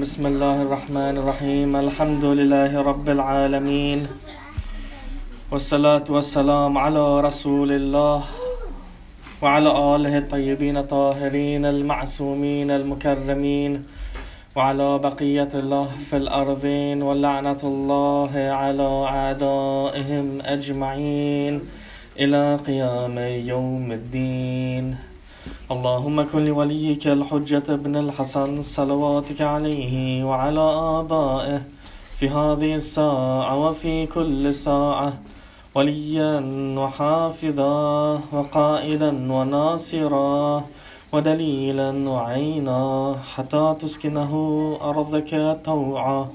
بسم الله الرحمن الرحيم. الحمد لله رب العالمين. والصلاة والسلام على رسول الله وعلى آله الطيبين الطاهرين المعصومين المكرمين وعلى بقية الله في الأرضين ولعنة الله على أعدائهم أجمعين إلى قيام يوم الدين. اللهم كن لوليك الحجة ابن الحسن صلواتك عليه وعلى آبائه في هذه الساعة وفي كل ساعة وليا وحافظا وقائدا وناصرا ودليلا وعينا حتى تسكنه أرضك طوعا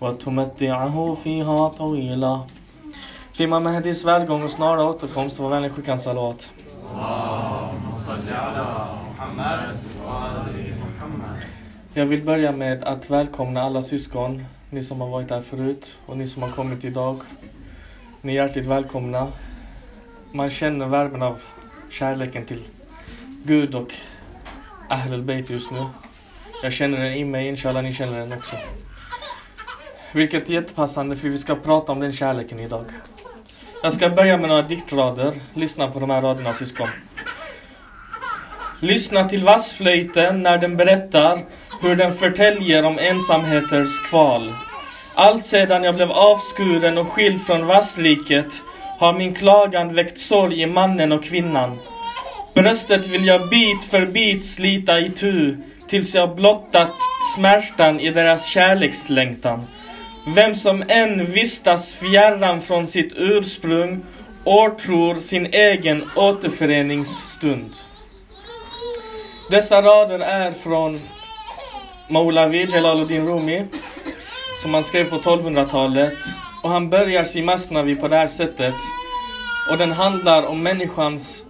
وتمتعه فيها طويلا في Imam Mahdis välgång och snara återkomst var vänlig skicka. Jag vill börja med att välkomna alla syskon, ni som har varit här förut och ni som har kommit idag. Ni är hjärtligt välkomna. Man känner värmen av kärleken till Gud och Ahlul Bayt just nu. Jag känner den i mig, inshallah ni känner den också. Vilket är jättepassande för vi ska prata om den kärleken idag. Jag ska börja med några diktrader. Lyssna på de här raderna syskon. Lyssna till vassflöjten när den berättar hur den förtäljer om ensamheters kval. Allt sedan jag blev avskuren och skild från vassliket har min klagan väckt sorg i mannen och kvinnan. Bröstet vill jag bit för bit slita i tu tills jag blottat smärtan i deras kärlekslängtan. Vem som än vistas fjärran från sitt ursprung åtror sin egen återföreningsstund. Dessa rader är från Maulavi Jalaluddin Rumi som han skrev på 1200-talet och han börjar sin Masnavi på det här sättet. Och den handlar om människans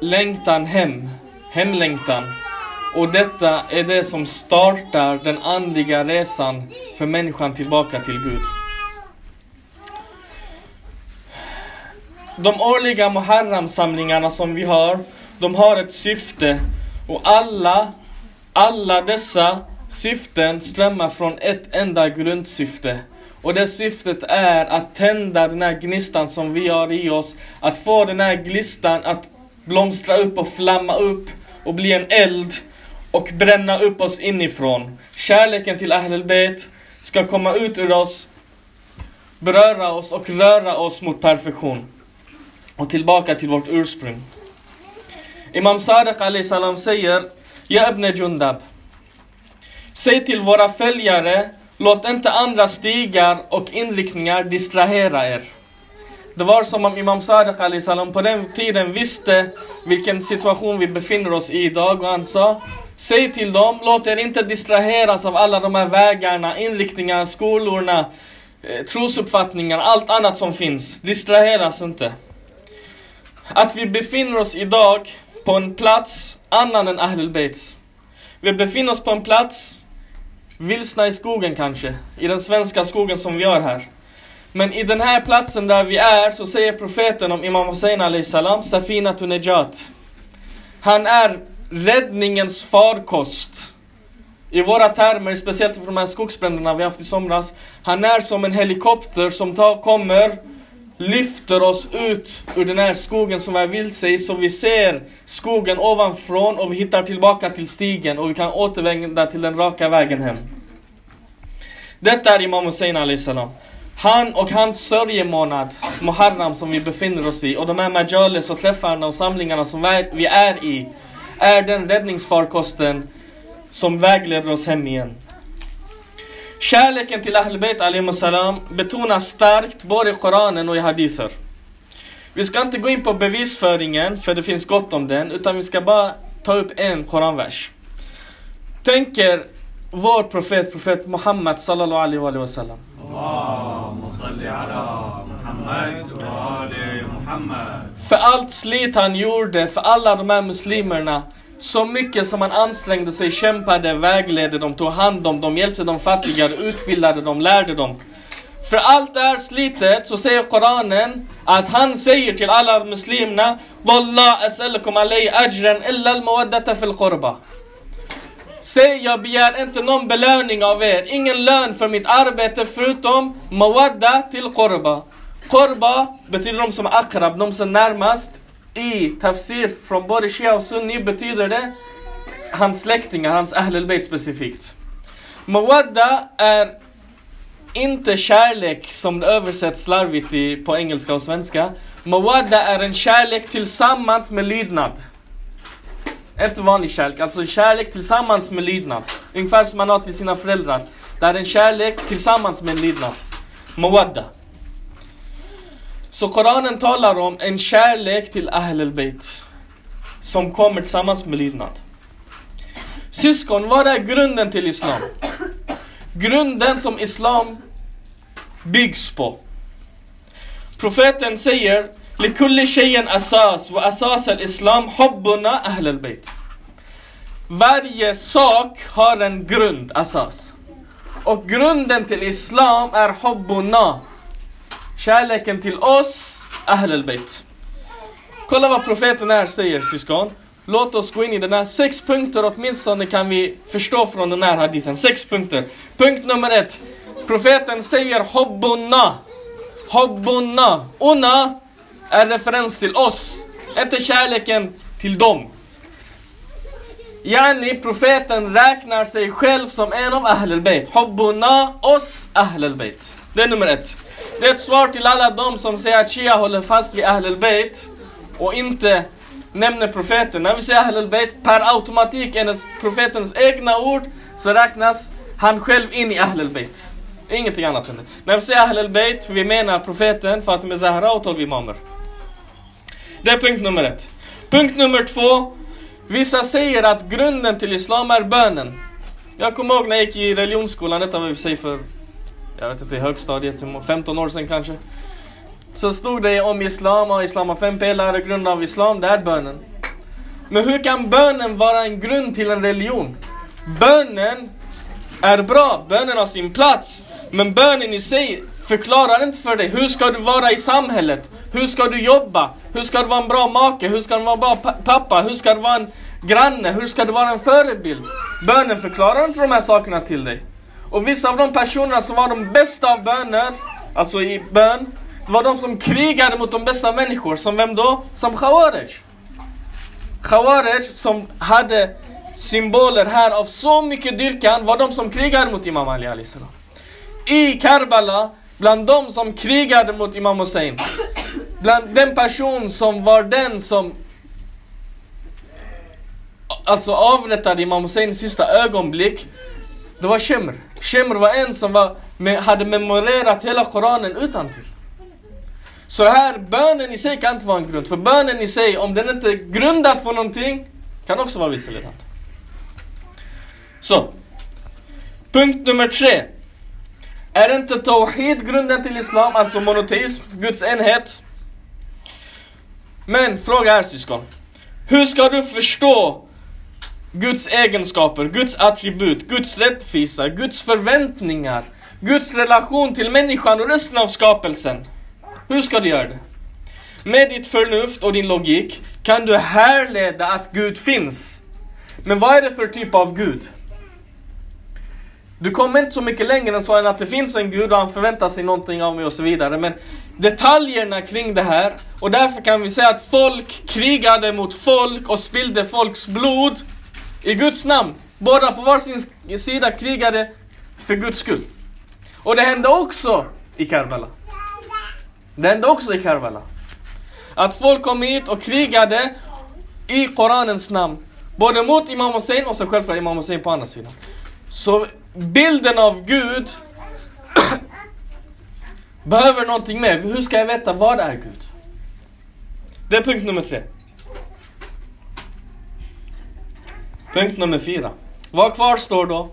längtan hem, hemlängtan. Och detta är det som startar den andliga resan för människan tillbaka till Gud. De årliga Muharram-samlingarna som vi har, de har ett syfte och alla, alla dessa syften strömmar från ett enda grundsyfte. Och det syftet är att tända den här gnistan som vi har i oss. Att få den här gnistan att blomstra upp och flamma upp och bli en eld och bränna upp oss inifrån. Kärleken till Ahlul Bayt ska komma ut ur oss, beröra oss och röra oss mot perfektion. Och tillbaka till vårt ursprung. Imam Sadiq Ali salam säger Ja ibn Jundab Säg till våra följare Låt inte andra stigar och inriktningar distrahera er. Det var som om Imam Sadiq Ali salam på den tiden visste vilken situation vi befinner oss i idag och han sa Säg till dem, låt er inte distraheras av alla de här vägarna, inriktningarna, skolorna, eh, trosuppfattningar, allt annat som finns. Distraheras inte. Att vi befinner oss idag på en plats annan än Ahlul Baits. Vi befinner oss på en plats vilsna i skogen kanske, i den svenska skogen som vi har här. Men i den här platsen där vi är så säger profeten om Imam Hussein Ali salam, Safinatu Nejat. Han är räddningens farkost. I våra termer, speciellt för de här skogsbränderna vi haft i somras. Han är som en helikopter som tar, kommer, lyfter oss ut ur den här skogen som är vilse i. Så vi ser skogen ovanifrån och vi hittar tillbaka till stigen och vi kan återvända till den raka vägen hem. Detta är Imam Hussein Ali salam. Han och hans sörjemånad, Muharram, som vi befinner oss i och de här majalis och träffarna och samlingarna som vi är i är den räddningsfarkosten som vägleder oss hem igen. Kärleken till Ahl Bayt salam betonas starkt både i Koranen och i hadither. Vi ska inte gå in på bevisföringen, för det finns gott om den, utan vi ska bara ta upp en Koranvers. Tänker vår profet, profet Muhammad sallallahu alaihi wa sallam. För allt slit han gjorde för alla de här muslimerna så mycket som man ansträngde sig, kämpade, vägledde dem, tog hand om dem, hjälpte de fattiga, utbildade dem, lärde dem. För allt det här slitet så säger Koranen att han säger till alla muslimerna Wallah ajran illa al-mawaddata fil qurba. Säg, jag begär inte någon belöning av er, ingen lön för mitt arbete förutom mawadda till korba. Korba betyder de som är akrab, de som är närmast. I tafsir från både shia och sunni betyder det hans släktingar, hans ahlul bayt specifikt. Mawadda är inte kärlek som det översätts slarvigt i, på engelska och svenska. Mawadda är en kärlek tillsammans med lydnad. Inte vanlig kärlek, alltså kärlek tillsammans med lydnad. Ungefär som man har till sina föräldrar. Det är en kärlek tillsammans med lydnad. Mawadda. Så Koranen talar om en kärlek till Ahl al-Bayt. Som kommer tillsammans med lydnad. Syskon, vad är grunden till Islam? Grunden som Islam byggs på. Profeten säger لكل شيء أساس وأساس الإسلام حبنا أهل البيت Varje sak har en grund, asas. Och grunden till Islam är hubbuna. Kärleken till oss, Ahl al-Bayt. Kolla vad profeten här säger syskon. Låt oss gå in i den här. Sex punkter åtminstone kan vi förstå från den här hadithen. Sex punkter. Punkt nummer ett. Profeten säger hobbunna, hobbunna. Una är referens till oss. Inte kärleken till dem. Yani profeten räknar sig själv som en av Ahl al-Bayt. Hobbunna, oss Ahl al-Bayt. Det är nummer ett. Det är ett svar till alla de som säger att Shia håller fast vid Ahl al-Bayt och inte nämner profeten. När vi säger Ahl al-Bayt, per automatik enligt profetens egna ord, så räknas han själv in i Ahl al-Bayt. Ingenting annat än det. När vi säger Ahl al-Bayt, vi menar profeten, Fatima Zahra och 12 imamer. Det är punkt nummer ett. Punkt nummer två. Vissa säger att grunden till Islam är bönen. Jag kommer ihåg när jag gick i religionsskolan, detta var vi säger för, jag vet inte, högstadiet, 15 år sedan kanske. Så stod det om Islam och Islam har fem pelare, grunden av Islam, det är bönen. Men hur kan bönen vara en grund till en religion? Bönen är bra, bönen har sin plats. Men bönen i sig förklarar inte för dig, hur ska du vara i samhället? Hur ska du jobba? Hur ska du vara en bra make? Hur ska du vara en bra pappa? Hur ska du vara en granne? Hur ska du vara en förebild? Bönen förklarar inte de här sakerna till dig. Och vissa av de personerna som var de bästa av böner, alltså i bön, det var de som krigade mot de bästa människor. Som vem då? Som Khawarij. Khawarij som hade symboler här av så mycket dyrkan var de som krigade mot Imam Ali Ali I Karbala, bland de som krigade mot Imam Hussein, bland den person som var den som alltså avrättade Imam Hussein i sista ögonblick, det var Shemr. Shemr var en som var, hade memorerat hela Koranen utan till. Så här, bönen i sig kan inte vara en grund. För bönen i sig, om den inte är grundad på någonting, kan också vara vilseledande. Så. Punkt nummer tre. Är inte Tawhid grunden till Islam, alltså monoteism, Guds enhet? Men fråga här syskon. Hur ska du förstå Guds egenskaper, Guds attribut, Guds rättvisa, Guds förväntningar, Guds relation till människan och resten av skapelsen? Hur ska du göra det? Med ditt förnuft och din logik kan du härleda att Gud finns. Men vad är det för typ av Gud? Du kommer inte så mycket längre än så än att det finns en Gud och han förväntar sig någonting av mig och så vidare. Men detaljerna kring det här, och därför kan vi säga att folk krigade mot folk och spillde folks blod i Guds namn. Båda på varsin sida krigade för Guds skull. Och det hände också i Karbala. Det hände också i Karbala. Att folk kom hit och krigade i Koranens namn. Både mot Imam Hussein och så självklart Imam Hussein på andra sidan. Så bilden av Gud behöver någonting mer. Hur ska jag veta vad är Gud? Det är punkt nummer tre. Punkt nummer fyra. Vad kvarstår då?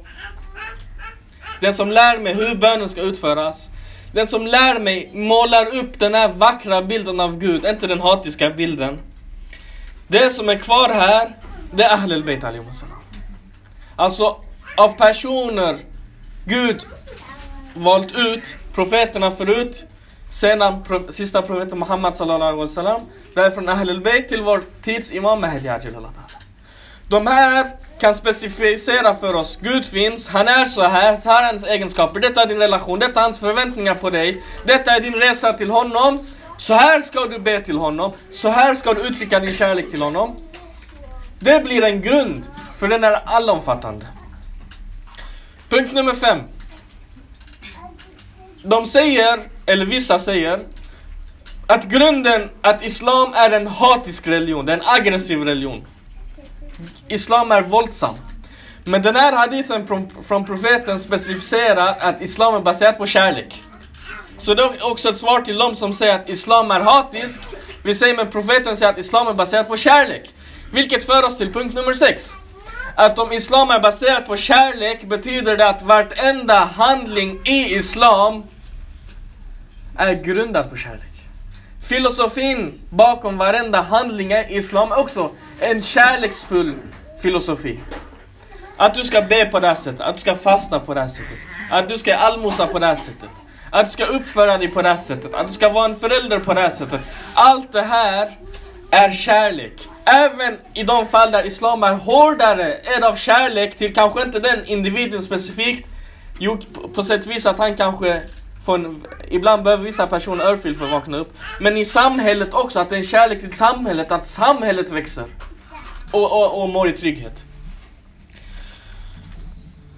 Den som lär mig hur bönen ska utföras. Den som lär mig målar upp den här vackra bilden av Gud, inte den hatiska bilden. Det som är kvar här, det är Ahlul Bayt Alltså, av personer Gud valt ut, profeterna förut, sedan pro sista profeten Muhammad sallallahu alaihi wasallam, därifrån Ahlul Bayt till vår tids Imam Mahdi de här kan specificera för oss. Gud finns, han är så här, så här är hans egenskaper. Detta är din relation, detta är hans förväntningar på dig. Detta är din resa till honom. Så här ska du be till honom. Så här ska du uttrycka din kärlek till honom. Det blir en grund, för den är allomfattande. Punkt nummer fem. De säger, eller vissa säger, att grunden att Islam är en hatisk religion, det är en aggressiv religion. Islam är våldsam. Men den här hadithen från, från profeten specificerar att Islam är baserat på kärlek. Så det är också ett svar till dem som säger att Islam är hatisk. Vi säger men profeten säger att Islam är baserat på kärlek. Vilket för oss till punkt nummer 6. Att om Islam är baserat på kärlek betyder det att vartenda handling i Islam är grundad på kärlek. Filosofin bakom varenda handling i Islam är också en kärleksfull filosofi. Att du ska be på det här sättet, att du ska fasta på det här sättet, att du ska allmosa på det här sättet, att du ska uppföra dig på det här sättet, att du ska vara en förälder på det här sättet. Allt det här är kärlek. Även i de fall där Islam är hårdare, är det av kärlek till kanske inte den individen specifikt, jo, på sätt och vis att han kanske en, ibland behöver vissa personer örfil för att vakna upp. Men i samhället också, att det är en kärlek till samhället, att samhället växer. Och, och, och mår i trygghet.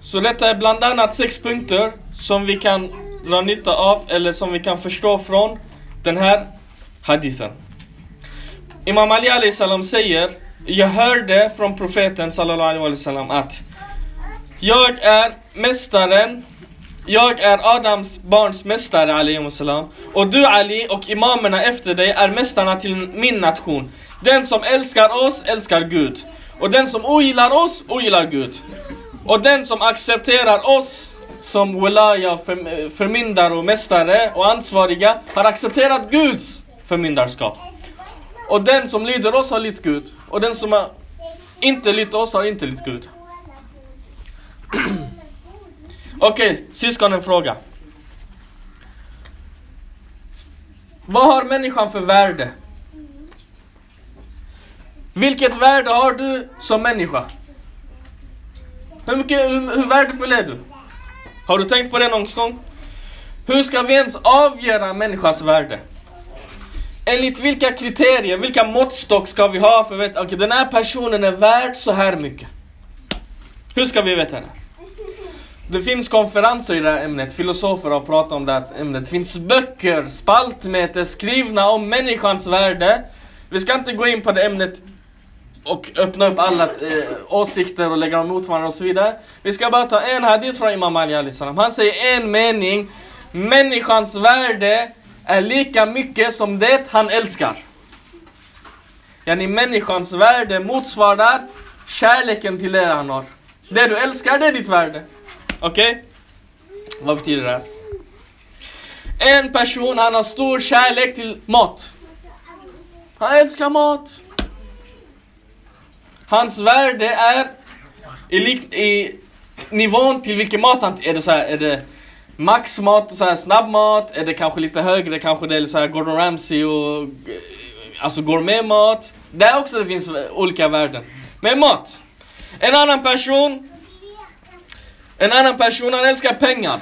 Så detta är bland annat sex punkter som vi kan dra nytta av, eller som vi kan förstå från den här hadithen. Imam Ali Ali salam säger, jag hörde från profeten sallallahu alaihi wasallam att jag är mästaren jag är Adams barns mästare alaihi salam. Och du Ali och imamerna efter dig är mästarna till min nation. Den som älskar oss älskar Gud. Och den som ogillar oss ogillar Gud. Och den som accepterar oss som wilaya, för, förmyndare och mästare och ansvariga har accepterat Guds förmyndarskap. Och den som lyder oss har lytt Gud. Och den som inte lytt oss har inte lytt Gud. Okej, okay, syskon en fråga. Vad har människan för värde? Vilket värde har du som människa? Hur, mycket, hur, hur värdefull är du? Har du tänkt på det någon gång? Hur ska vi ens avgöra människans värde? Enligt vilka kriterier, vilka måttstock ska vi ha för att veta, okej okay, den här personen är värd så här mycket. Hur ska vi veta det? Det finns konferenser i det här ämnet, filosofer har pratat om det här ämnet. Det finns böcker, spaltmeter skrivna om människans värde. Vi ska inte gå in på det ämnet och öppna upp alla eh, åsikter och lägga dem mot varandra och så vidare. Vi ska bara ta en hadith från Imam Ali salam. Han säger en mening. Människans värde är lika mycket som det han älskar. Yani människans värde motsvarar kärleken till det han har. Det du älskar, det är ditt värde. Okej? Okay? Vad betyder det här? En person, han har stor kärlek till mat. Han älskar mat. Hans värde är i, i nivån till vilken mat han... Är det så här, är det maxmat, så här snabbmat? Är det kanske lite högre, kanske det är så här Gordon Ramsay och... Eh, alltså gourmetmat. Där också det finns olika värden. Men mat. En annan person, en annan person, han älskar pengar.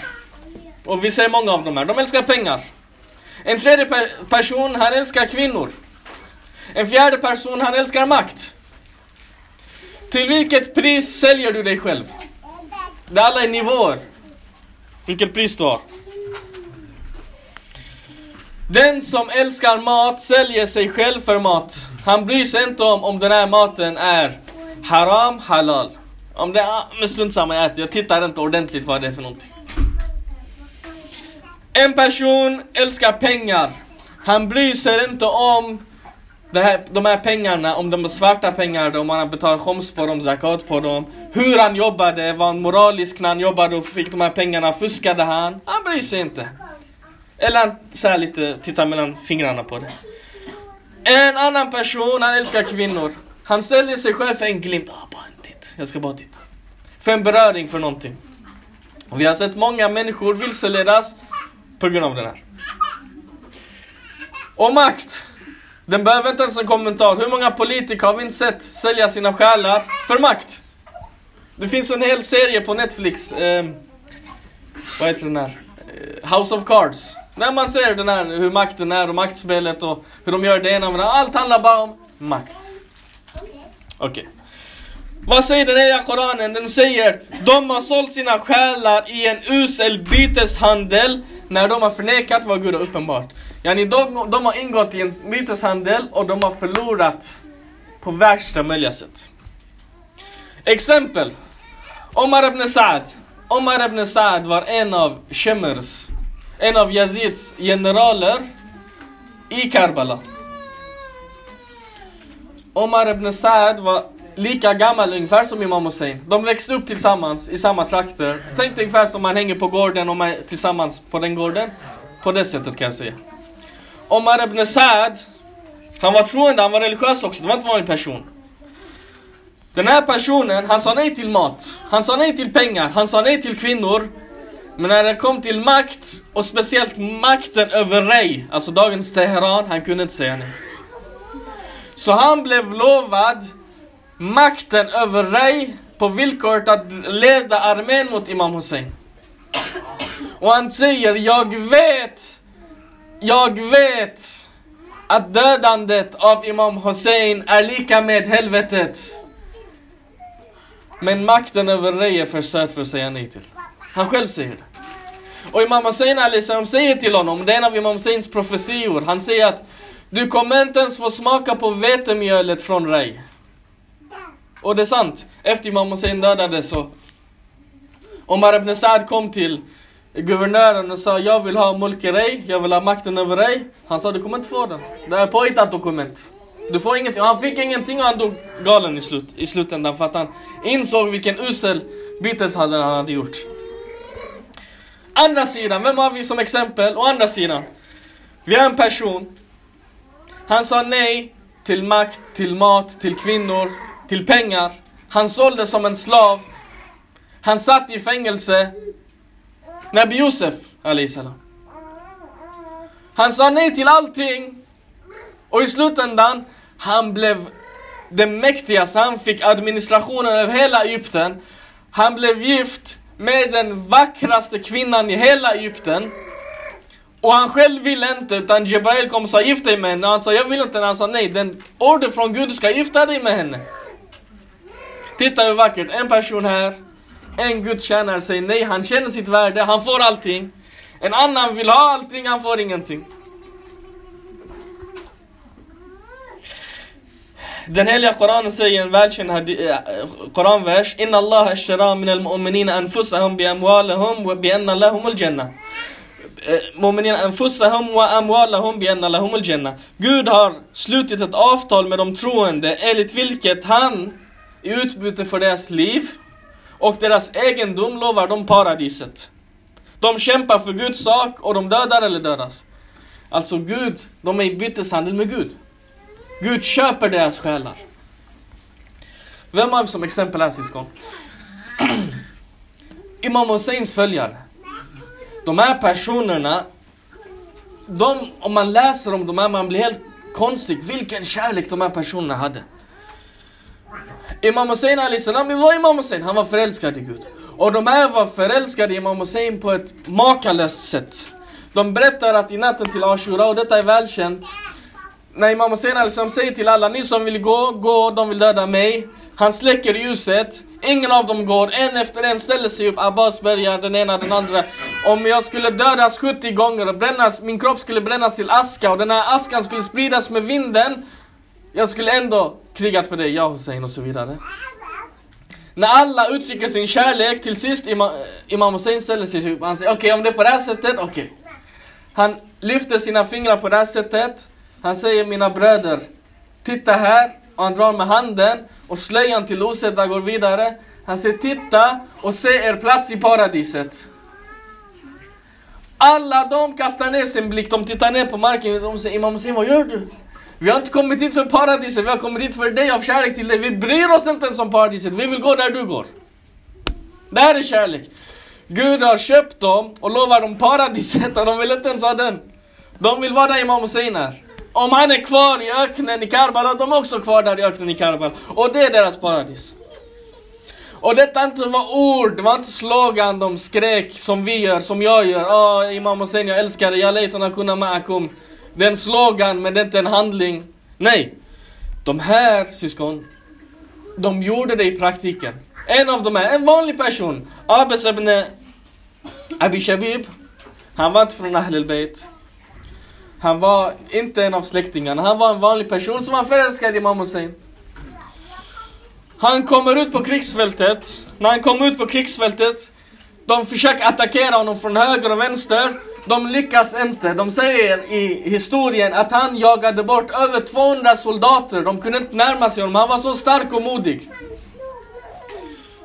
Och vi ser många av dem här, de älskar pengar. En tredje pe person, han älskar kvinnor. En fjärde person, han älskar makt. Till vilket pris säljer du dig själv? Det är alla är nivåer. Vilket pris du har. Den som älskar mat säljer sig själv för mat. Han bryr sig inte om om den här maten är haram, halal. Om det men strunt samma jag äter, jag tittar inte ordentligt vad det är för någonting. En person älskar pengar. Han bryr sig inte om här, de här pengarna, om de är svarta pengar, om han har betalat choms på dem, zakat på dem. Hur han jobbade, var han moralisk när han jobbade och fick de här pengarna, fuskade han? Han bryr sig inte. Eller han så lite, tittar mellan fingrarna på det. En annan person, han älskar kvinnor. Han säljer sig själv för en glimt. Ah, bara jag ska bara titta. För en beröring för någonting. Och vi har sett många människor vilseledas på grund av den här. Och makt. Den behöver inte ens en kommentar. Hur många politiker har vi inte sett sälja sina själar för makt? Det finns en hel serie på Netflix. Eh, vad heter den här? Eh, House of Cards. När man ser den här, hur makten är och maktspelet och hur de gör det ena med det Allt handlar bara om makt. Okej. Okay. Vad säger den heliga Koranen? Den säger de har sålt sina själar i en usel byteshandel när de har förnekat vad Gud har uppenbart. Yani de, de har ingått i en byteshandel och de har förlorat på värsta möjliga sätt. Exempel. Omar ibn Saad. Omar ibn Saad var en av Shemers, en av Yazids generaler i Karbala. Omar ibn Saad var lika gammal ungefär som Imam Hussein. De växte upp tillsammans i samma trakter. Tänk dig ungefär som man hänger på gården och man är tillsammans på den gården. På det sättet kan jag säga. Omar ibn Saad, han var troende, han var religiös också, det var inte en vanlig person. Den här personen, han sa nej till mat, han sa nej till pengar, han sa nej till kvinnor. Men när det kom till makt, och speciellt makten över Rey, alltså dagens Teheran, han kunde inte säga nej. Så han blev lovad makten över Rej på villkoret att leda armén mot Imam Hussein. Och han säger, jag vet, jag vet att dödandet av Imam Hussein är lika med helvetet. Men makten över Rej är för söt för att säga nej till. Han själv säger det. Och Imam Hussein Alisam säger till honom, det är en av Imam Husseins profetior, han säger att du kommer inte ens få smaka på vetemjölet från Rej. Och det är sant, efter Imam Hussein dödades så Omar ibn Saad kom till guvernören och sa jag vill ha Mulk jag vill ha makten över dig Han sa du kommer inte få den. Det är påhittat dokument. Du får ingenting. Och han fick ingenting och han dog galen i, slut, i slutändan för att han insåg vilken usel byteshandel han hade gjort. Andra sidan, vem har vi som exempel? Å andra sidan. Vi har en person. Han sa nej till makt, till mat, till kvinnor, till pengar. Han såldes som en slav. Han satt i fängelse. Nabi Yusuf, salam. Han sa nej till allting. Och i slutändan, han blev den mäktigaste. Han fick administrationen över hela Egypten. Han blev gift med den vackraste kvinnan i hela Egypten. Och han själv ville inte, utan Jebrail kom och sa gift dig med henne. Och han sa jag vill inte. Han sa nej, den order från Gud, du ska gifta dig med henne. Titta hur vackert, en person här, en Guds tjänare säger nej, han känner sitt värde, han får allting. En annan vill ha allting, han får ingenting. Den heliga Koranen säger en välkänd eh, Koranvers. Inna Allah ashtara min al-mu'minina anfusahum bi amwalahum wa bi anna lahum al-jannah eh, Mu'minina anfusahum wa amwalahum bi anna lahum al-jannah Gud har slutit ett avtal med de troende enligt vilket han i utbyte för deras liv och deras egendom lovar de paradiset. De kämpar för Guds sak och de dödar eller dödas. Alltså Gud, de är i byteshandel med Gud. Gud köper deras själar. Vem har vi som exempel här syskon? Imam Husseins följare. De här personerna, de, om man läser om de här, man blir helt konstig. Vilken kärlek de här personerna hade. Imam Hussein Ali salam, var Imam Hussein? Han var förälskad i Gud. Och de här var förälskade i Imam Hussein på ett makalöst sätt. De berättar att i natten till Ashura, och detta är välkänt, när Imam Hussein Ali säger till alla, ni som vill gå, gå, de vill döda mig. Han släcker ljuset, ingen av dem går, en efter en ställer sig upp, Abbas börjar, den ena den andra. Om jag skulle dödas 70 gånger och brännas, min kropp skulle brännas till aska och den här askan skulle spridas med vinden. Jag skulle ändå krigat för dig, ja Hussein och så vidare. När alla uttrycker sin kärlek, till sist Imam, Imam Hussein ställer sig upp, han säger okej okay, om det är på det här sättet, okej. Okay. Han lyfter sina fingrar på det här sättet. Han säger mina bröder, titta här. Och han drar med handen och slöjan till osedda går vidare. Han säger titta och se er plats i paradiset. Alla de kastar ner sin blick, de tittar ner på marken och de säger Imam Hussein vad gör du? Vi har inte kommit hit för paradiset, vi har kommit hit för dig av kärlek till dig. Vi bryr oss inte ens om paradiset, vi vill gå där du går. Det här är kärlek. Gud har köpt dem och lovar dem paradiset och de vill inte ens ha den. De vill vara där Imam Hussein är. Om han är kvar i öknen i Karbala, de är också kvar där i öknen i Karbala. Och det är deras paradis. Och detta inte var ord, det var inte slogan de skrek som vi gör, som jag gör. Ja, oh, Imam Hussein, jag älskar dig, jag letar kunna ma'akum. Det är en slogan, men det är inte en handling. Nej. De här syskon, de gjorde det i praktiken. En av dem är en vanlig person. Abes ibn Abi Shabib. Han var inte från Ahl al-Bayt. Han var inte en av släktingarna. Han var en vanlig person som var förälskad i Imam Hussein. Han kommer ut på krigsfältet. När han kommer ut på krigsfältet, de försöker attackera honom från höger och vänster. De lyckas inte. De säger i historien att han jagade bort över 200 soldater. De kunde inte närma sig honom. Han var så stark och modig.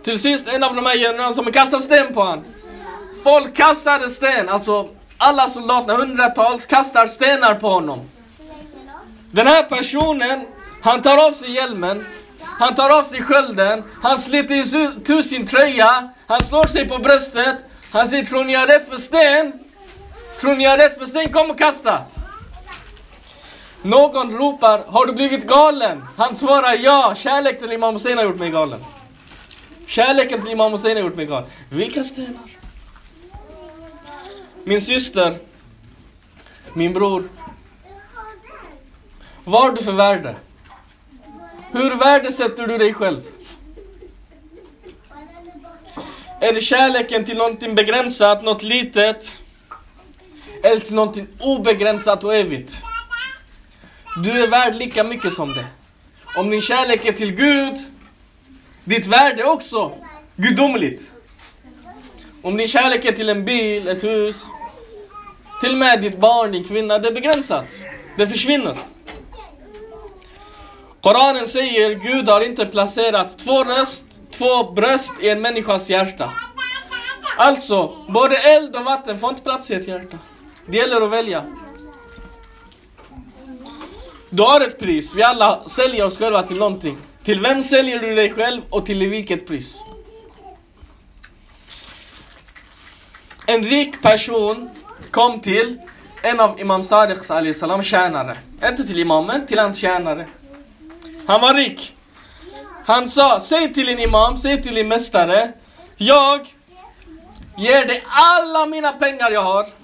Till sist en av de här generalerna som kastade sten på honom. Folk kastade sten, alltså alla soldaterna, hundratals, kastar stenar på honom. Den här personen, han tar av sig hjälmen, han tar av sig skölden, han sliter ut sin tröja, han slår sig på bröstet, han säger tror ni jag är rädd för sten? Tror ni jag är rätt för sten? Kom och kasta! Någon ropar, har du blivit galen? Han svarar ja, kärlek till Imam Hussein har gjort mig galen. Kärleken till Imam Hussein har gjort mig galen. Vilka stenar? Min syster, min bror. Vad har du för värde? Hur värdesätter du dig själv? Är det kärleken till någonting begränsat, något litet? Eller till någonting obegränsat och evigt? Du är värd lika mycket som det. Om din kärlek är till Gud, ditt värde är också gudomligt. Om din kärlek är till en bil, ett hus, till och med ditt barn, din kvinna, det är begränsat. Det försvinner. Koranen säger Gud har inte placerat två, röst, två bröst i en människas hjärta. Alltså, både eld och vatten får inte plats i ett hjärta. Det gäller att välja. Du har ett pris. Vi alla säljer oss själva till någonting. Till vem säljer du dig själv och till vilket pris? En rik person kom till en av Imam Sadiqs salam tjänare. Inte till imamen, till hans tjänare. Han var rik. Han sa, säg till din imam, säg till din mästare. Jag ger dig alla mina pengar jag har.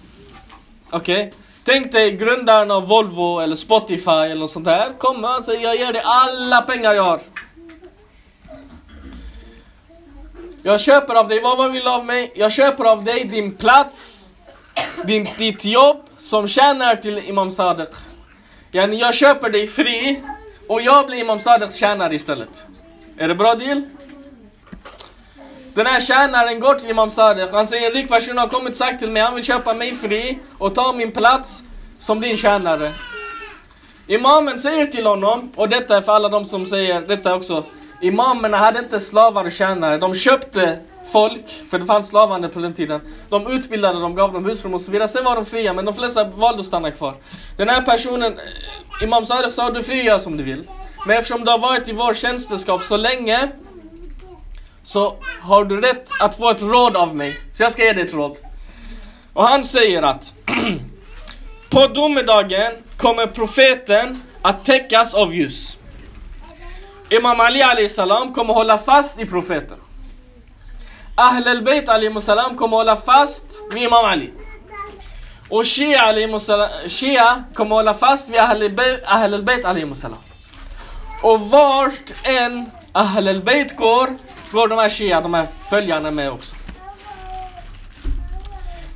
Okej? Okay? Tänk dig grundaren av Volvo eller Spotify eller något sånt där. Kom och säger jag ger dig alla pengar jag har. Jag köper av dig, vad, vad vill du av mig? Jag köper av dig din plats, din, ditt jobb som tjänar till Imam Sadiq. Yani jag köper dig fri och jag blir Imam Sadiqs tjänare istället. Är det bra deal? Den här tjänaren går till Imam Sadiq. Han säger en rik person har kommit och sagt till mig han vill köpa mig fri och ta min plats som din tjänare. Imamen säger till honom, och detta är för alla de som säger detta också. Imamerna hade inte slavar och tjänare. De köpte folk, för det fanns slavande på den tiden. De utbildade dem, gav dem husrum och så vidare. Sen var de fria, men de flesta valde att stanna kvar. Den här personen, eh, Imam Sadiq sa du får göra som du vill. Men eftersom du har varit i vår tjänsteskap så länge så har du rätt att få ett råd av mig. Så jag ska ge dig ett råd. Och han säger att på domedagen kommer profeten att täckas av ljus. Imam Ali Ali salam kommer hålla fast i profeten. Ahl al-Bayt salam kommer hålla fast vid Imam Ali. Och Shia, Shia kommer hålla fast vid Ahl al-Bayt salam. Och vart en Ahl al-Bayt går, går de här Shia, de här följarna med också.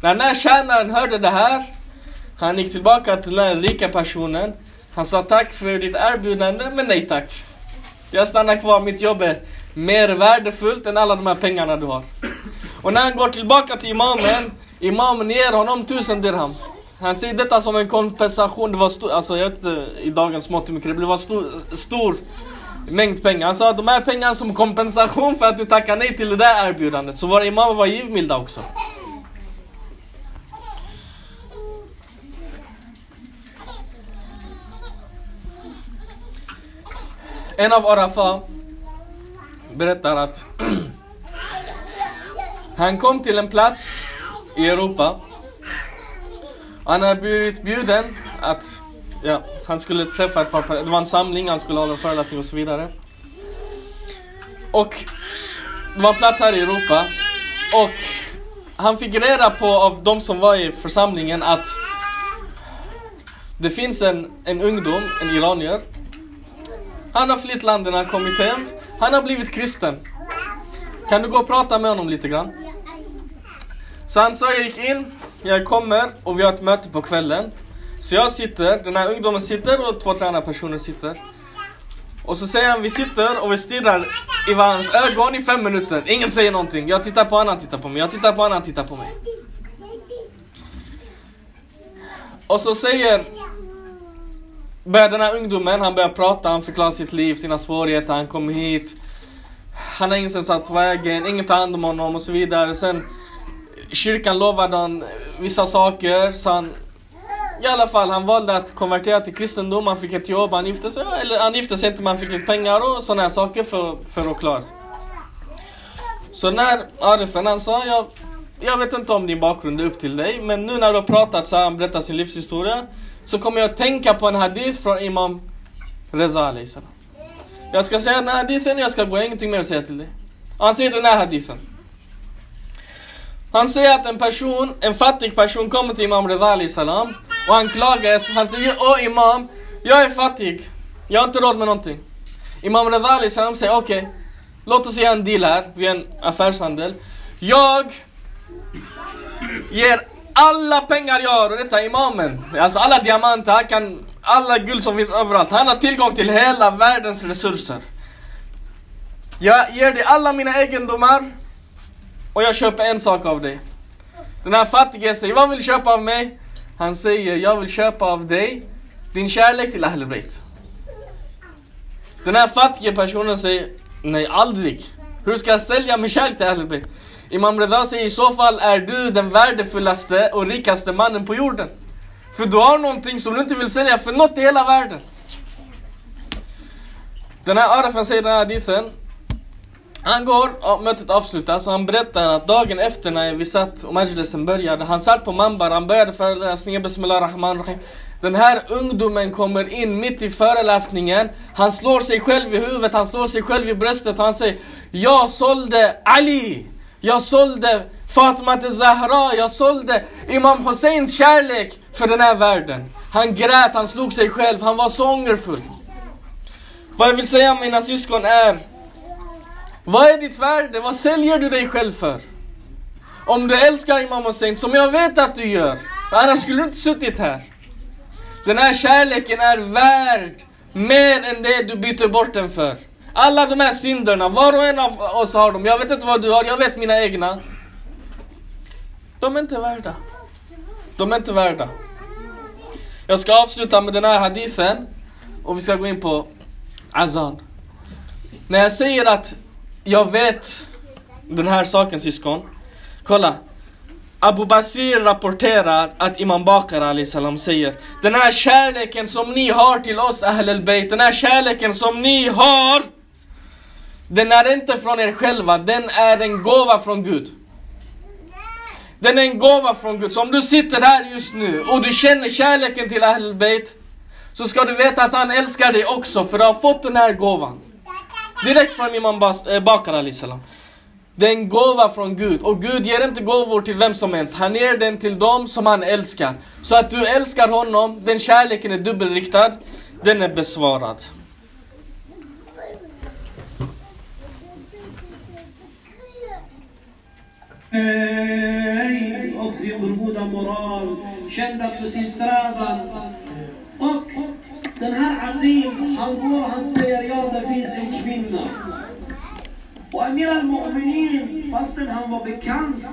När den här tjänaren hörde det här, han gick tillbaka till den här rika personen. Han sa tack för ditt erbjudande, men nej tack. Jag stannar kvar, mitt jobb är mer värdefullt än alla de här pengarna du har. Och när han går tillbaka till imamen, imamen ger honom tusen dirham. Han säger detta som en kompensation, det var stor, alltså jag vet inte i dagens mått hur mycket det var stor, stor mängd pengar. Han sa de här pengarna som kompensation för att du tackar nej till det där erbjudandet. Så våra imamer var givmilda också. En av Arafa berättar att han kom till en plats i Europa. Han har blivit bjuden att ja, han skulle träffa ett par Det var en samling, han skulle hålla en föreläsning och så vidare. Och det var en plats här i Europa. Och han fick reda på av de som var i församlingen att det finns en, en ungdom, en iranier. Han har flytt landet han har kommit hem. Han har blivit kristen. Kan du gå och prata med honom lite grann? Så han sa jag gick in, jag kommer och vi har ett möte på kvällen. Så jag sitter, den här ungdomen sitter och två tränarpersoner sitter. Och så säger han, vi sitter och vi stirrar i varandras ögon i fem minuter. Ingen säger någonting. Jag tittar på honom, han tittar på mig. Jag tittar på honom, han tittar på mig. Och så säger börjar den här ungdomen, han börjar prata, han förklarar sitt liv, sina svårigheter, han kom hit. Han har ingenstans tagit vägen, ingen tar hand om honom och så vidare. Sen kyrkan lovade han vissa saker, så han i alla fall, han valde att konvertera till kristendom, han fick ett jobb, han gifte sig, eller han gifte sig inte men han fick lite pengar och sådana här saker för, för att klara sig. Så när Arifen han sa, jag, jag vet inte om din bakgrund är upp till dig, men nu när du har pratat så har han berättat sin livshistoria, så kommer jag att tänka på en hadith från Imam Reza Ali. Jag ska säga den här hadithen, jag ska gå, jag har ingenting mer att säga till dig. Han säger den här hadithen. Han säger att en person, en fattig person kommer till Imam Reza salam och han klagar, han säger Åh Imam, jag är fattig. Jag har inte råd med någonting. Imam Reza salam säger okej, okay, låt oss göra en deal här, vi är en affärshandel. Jag ger alla pengar jag har, och detta är imamen, alltså alla diamanter, han kan, alla guld som finns överallt. Han har tillgång till hela världens resurser. Jag ger dig alla mina egendomar och jag köper en sak av dig. Den här fattige säger, vad vill du köpa av mig? Han säger, jag vill köpa av dig din kärlek till Ahl Bayt. Den här fattige personen säger, nej aldrig. Hur ska jag sälja min kärlek till Ahl Bayt? Imam Reza säger, i så fall är du den värdefullaste och rikaste mannen på jorden. För du har någonting som du inte vill sälja för något i hela världen. Den här Arafen säger den här hadithen, han går, och mötet avslutas och han berättar att dagen efter när vi satt och majlisen började, han satt på Mambar, han började föreläsningen, Bismillah Rahman Rahim. Den här ungdomen kommer in mitt i föreläsningen, han slår sig själv i huvudet, han slår sig själv i bröstet och han säger Jag sålde Ali! Jag sålde Fatima till Zahra, jag sålde Imam Husseins kärlek för den här världen. Han grät, han slog sig själv, han var så ångerfull. Vad jag vill säga mina syskon är vad är ditt värde? Vad säljer du dig själv för? Om du älskar Imam Hussein, som jag vet att du gör, annars skulle du inte suttit här. Den här kärleken är värd mer än det du byter bort den för. Alla de här synderna, var och en av oss har dem. Jag vet inte vad du har, jag vet mina egna. De är inte värda. De är inte värda. Jag ska avsluta med den här hadithen och vi ska gå in på Azan. När jag säger att jag vet den här saken syskon. Kolla. Abu Basir rapporterar att Imam Bakar salam säger Den här kärleken som ni har till oss Ahl al-Bayt, den här kärleken som ni har Den är inte från er själva, den är en gåva från Gud. Den är en gåva från Gud. Så om du sitter här just nu och du känner kärleken till Ahl al-Bayt så ska du veta att han älskar dig också för du har fått den här gåvan. Direkt från Imam Bas, eh, Bakar salam. Det är en gåva från Gud. Och Gud ger inte gåvor till vem som helst. Han ger den till dem som han älskar. Så att du älskar honom, den kärleken är dubbelriktad. Den är besvarad. Eh, och din goda moral, kända för sin strävan. Och den här Adim, han går han säger ja, det finns en kvinna. Och Amir al-Mu'minin, fastän han var bekant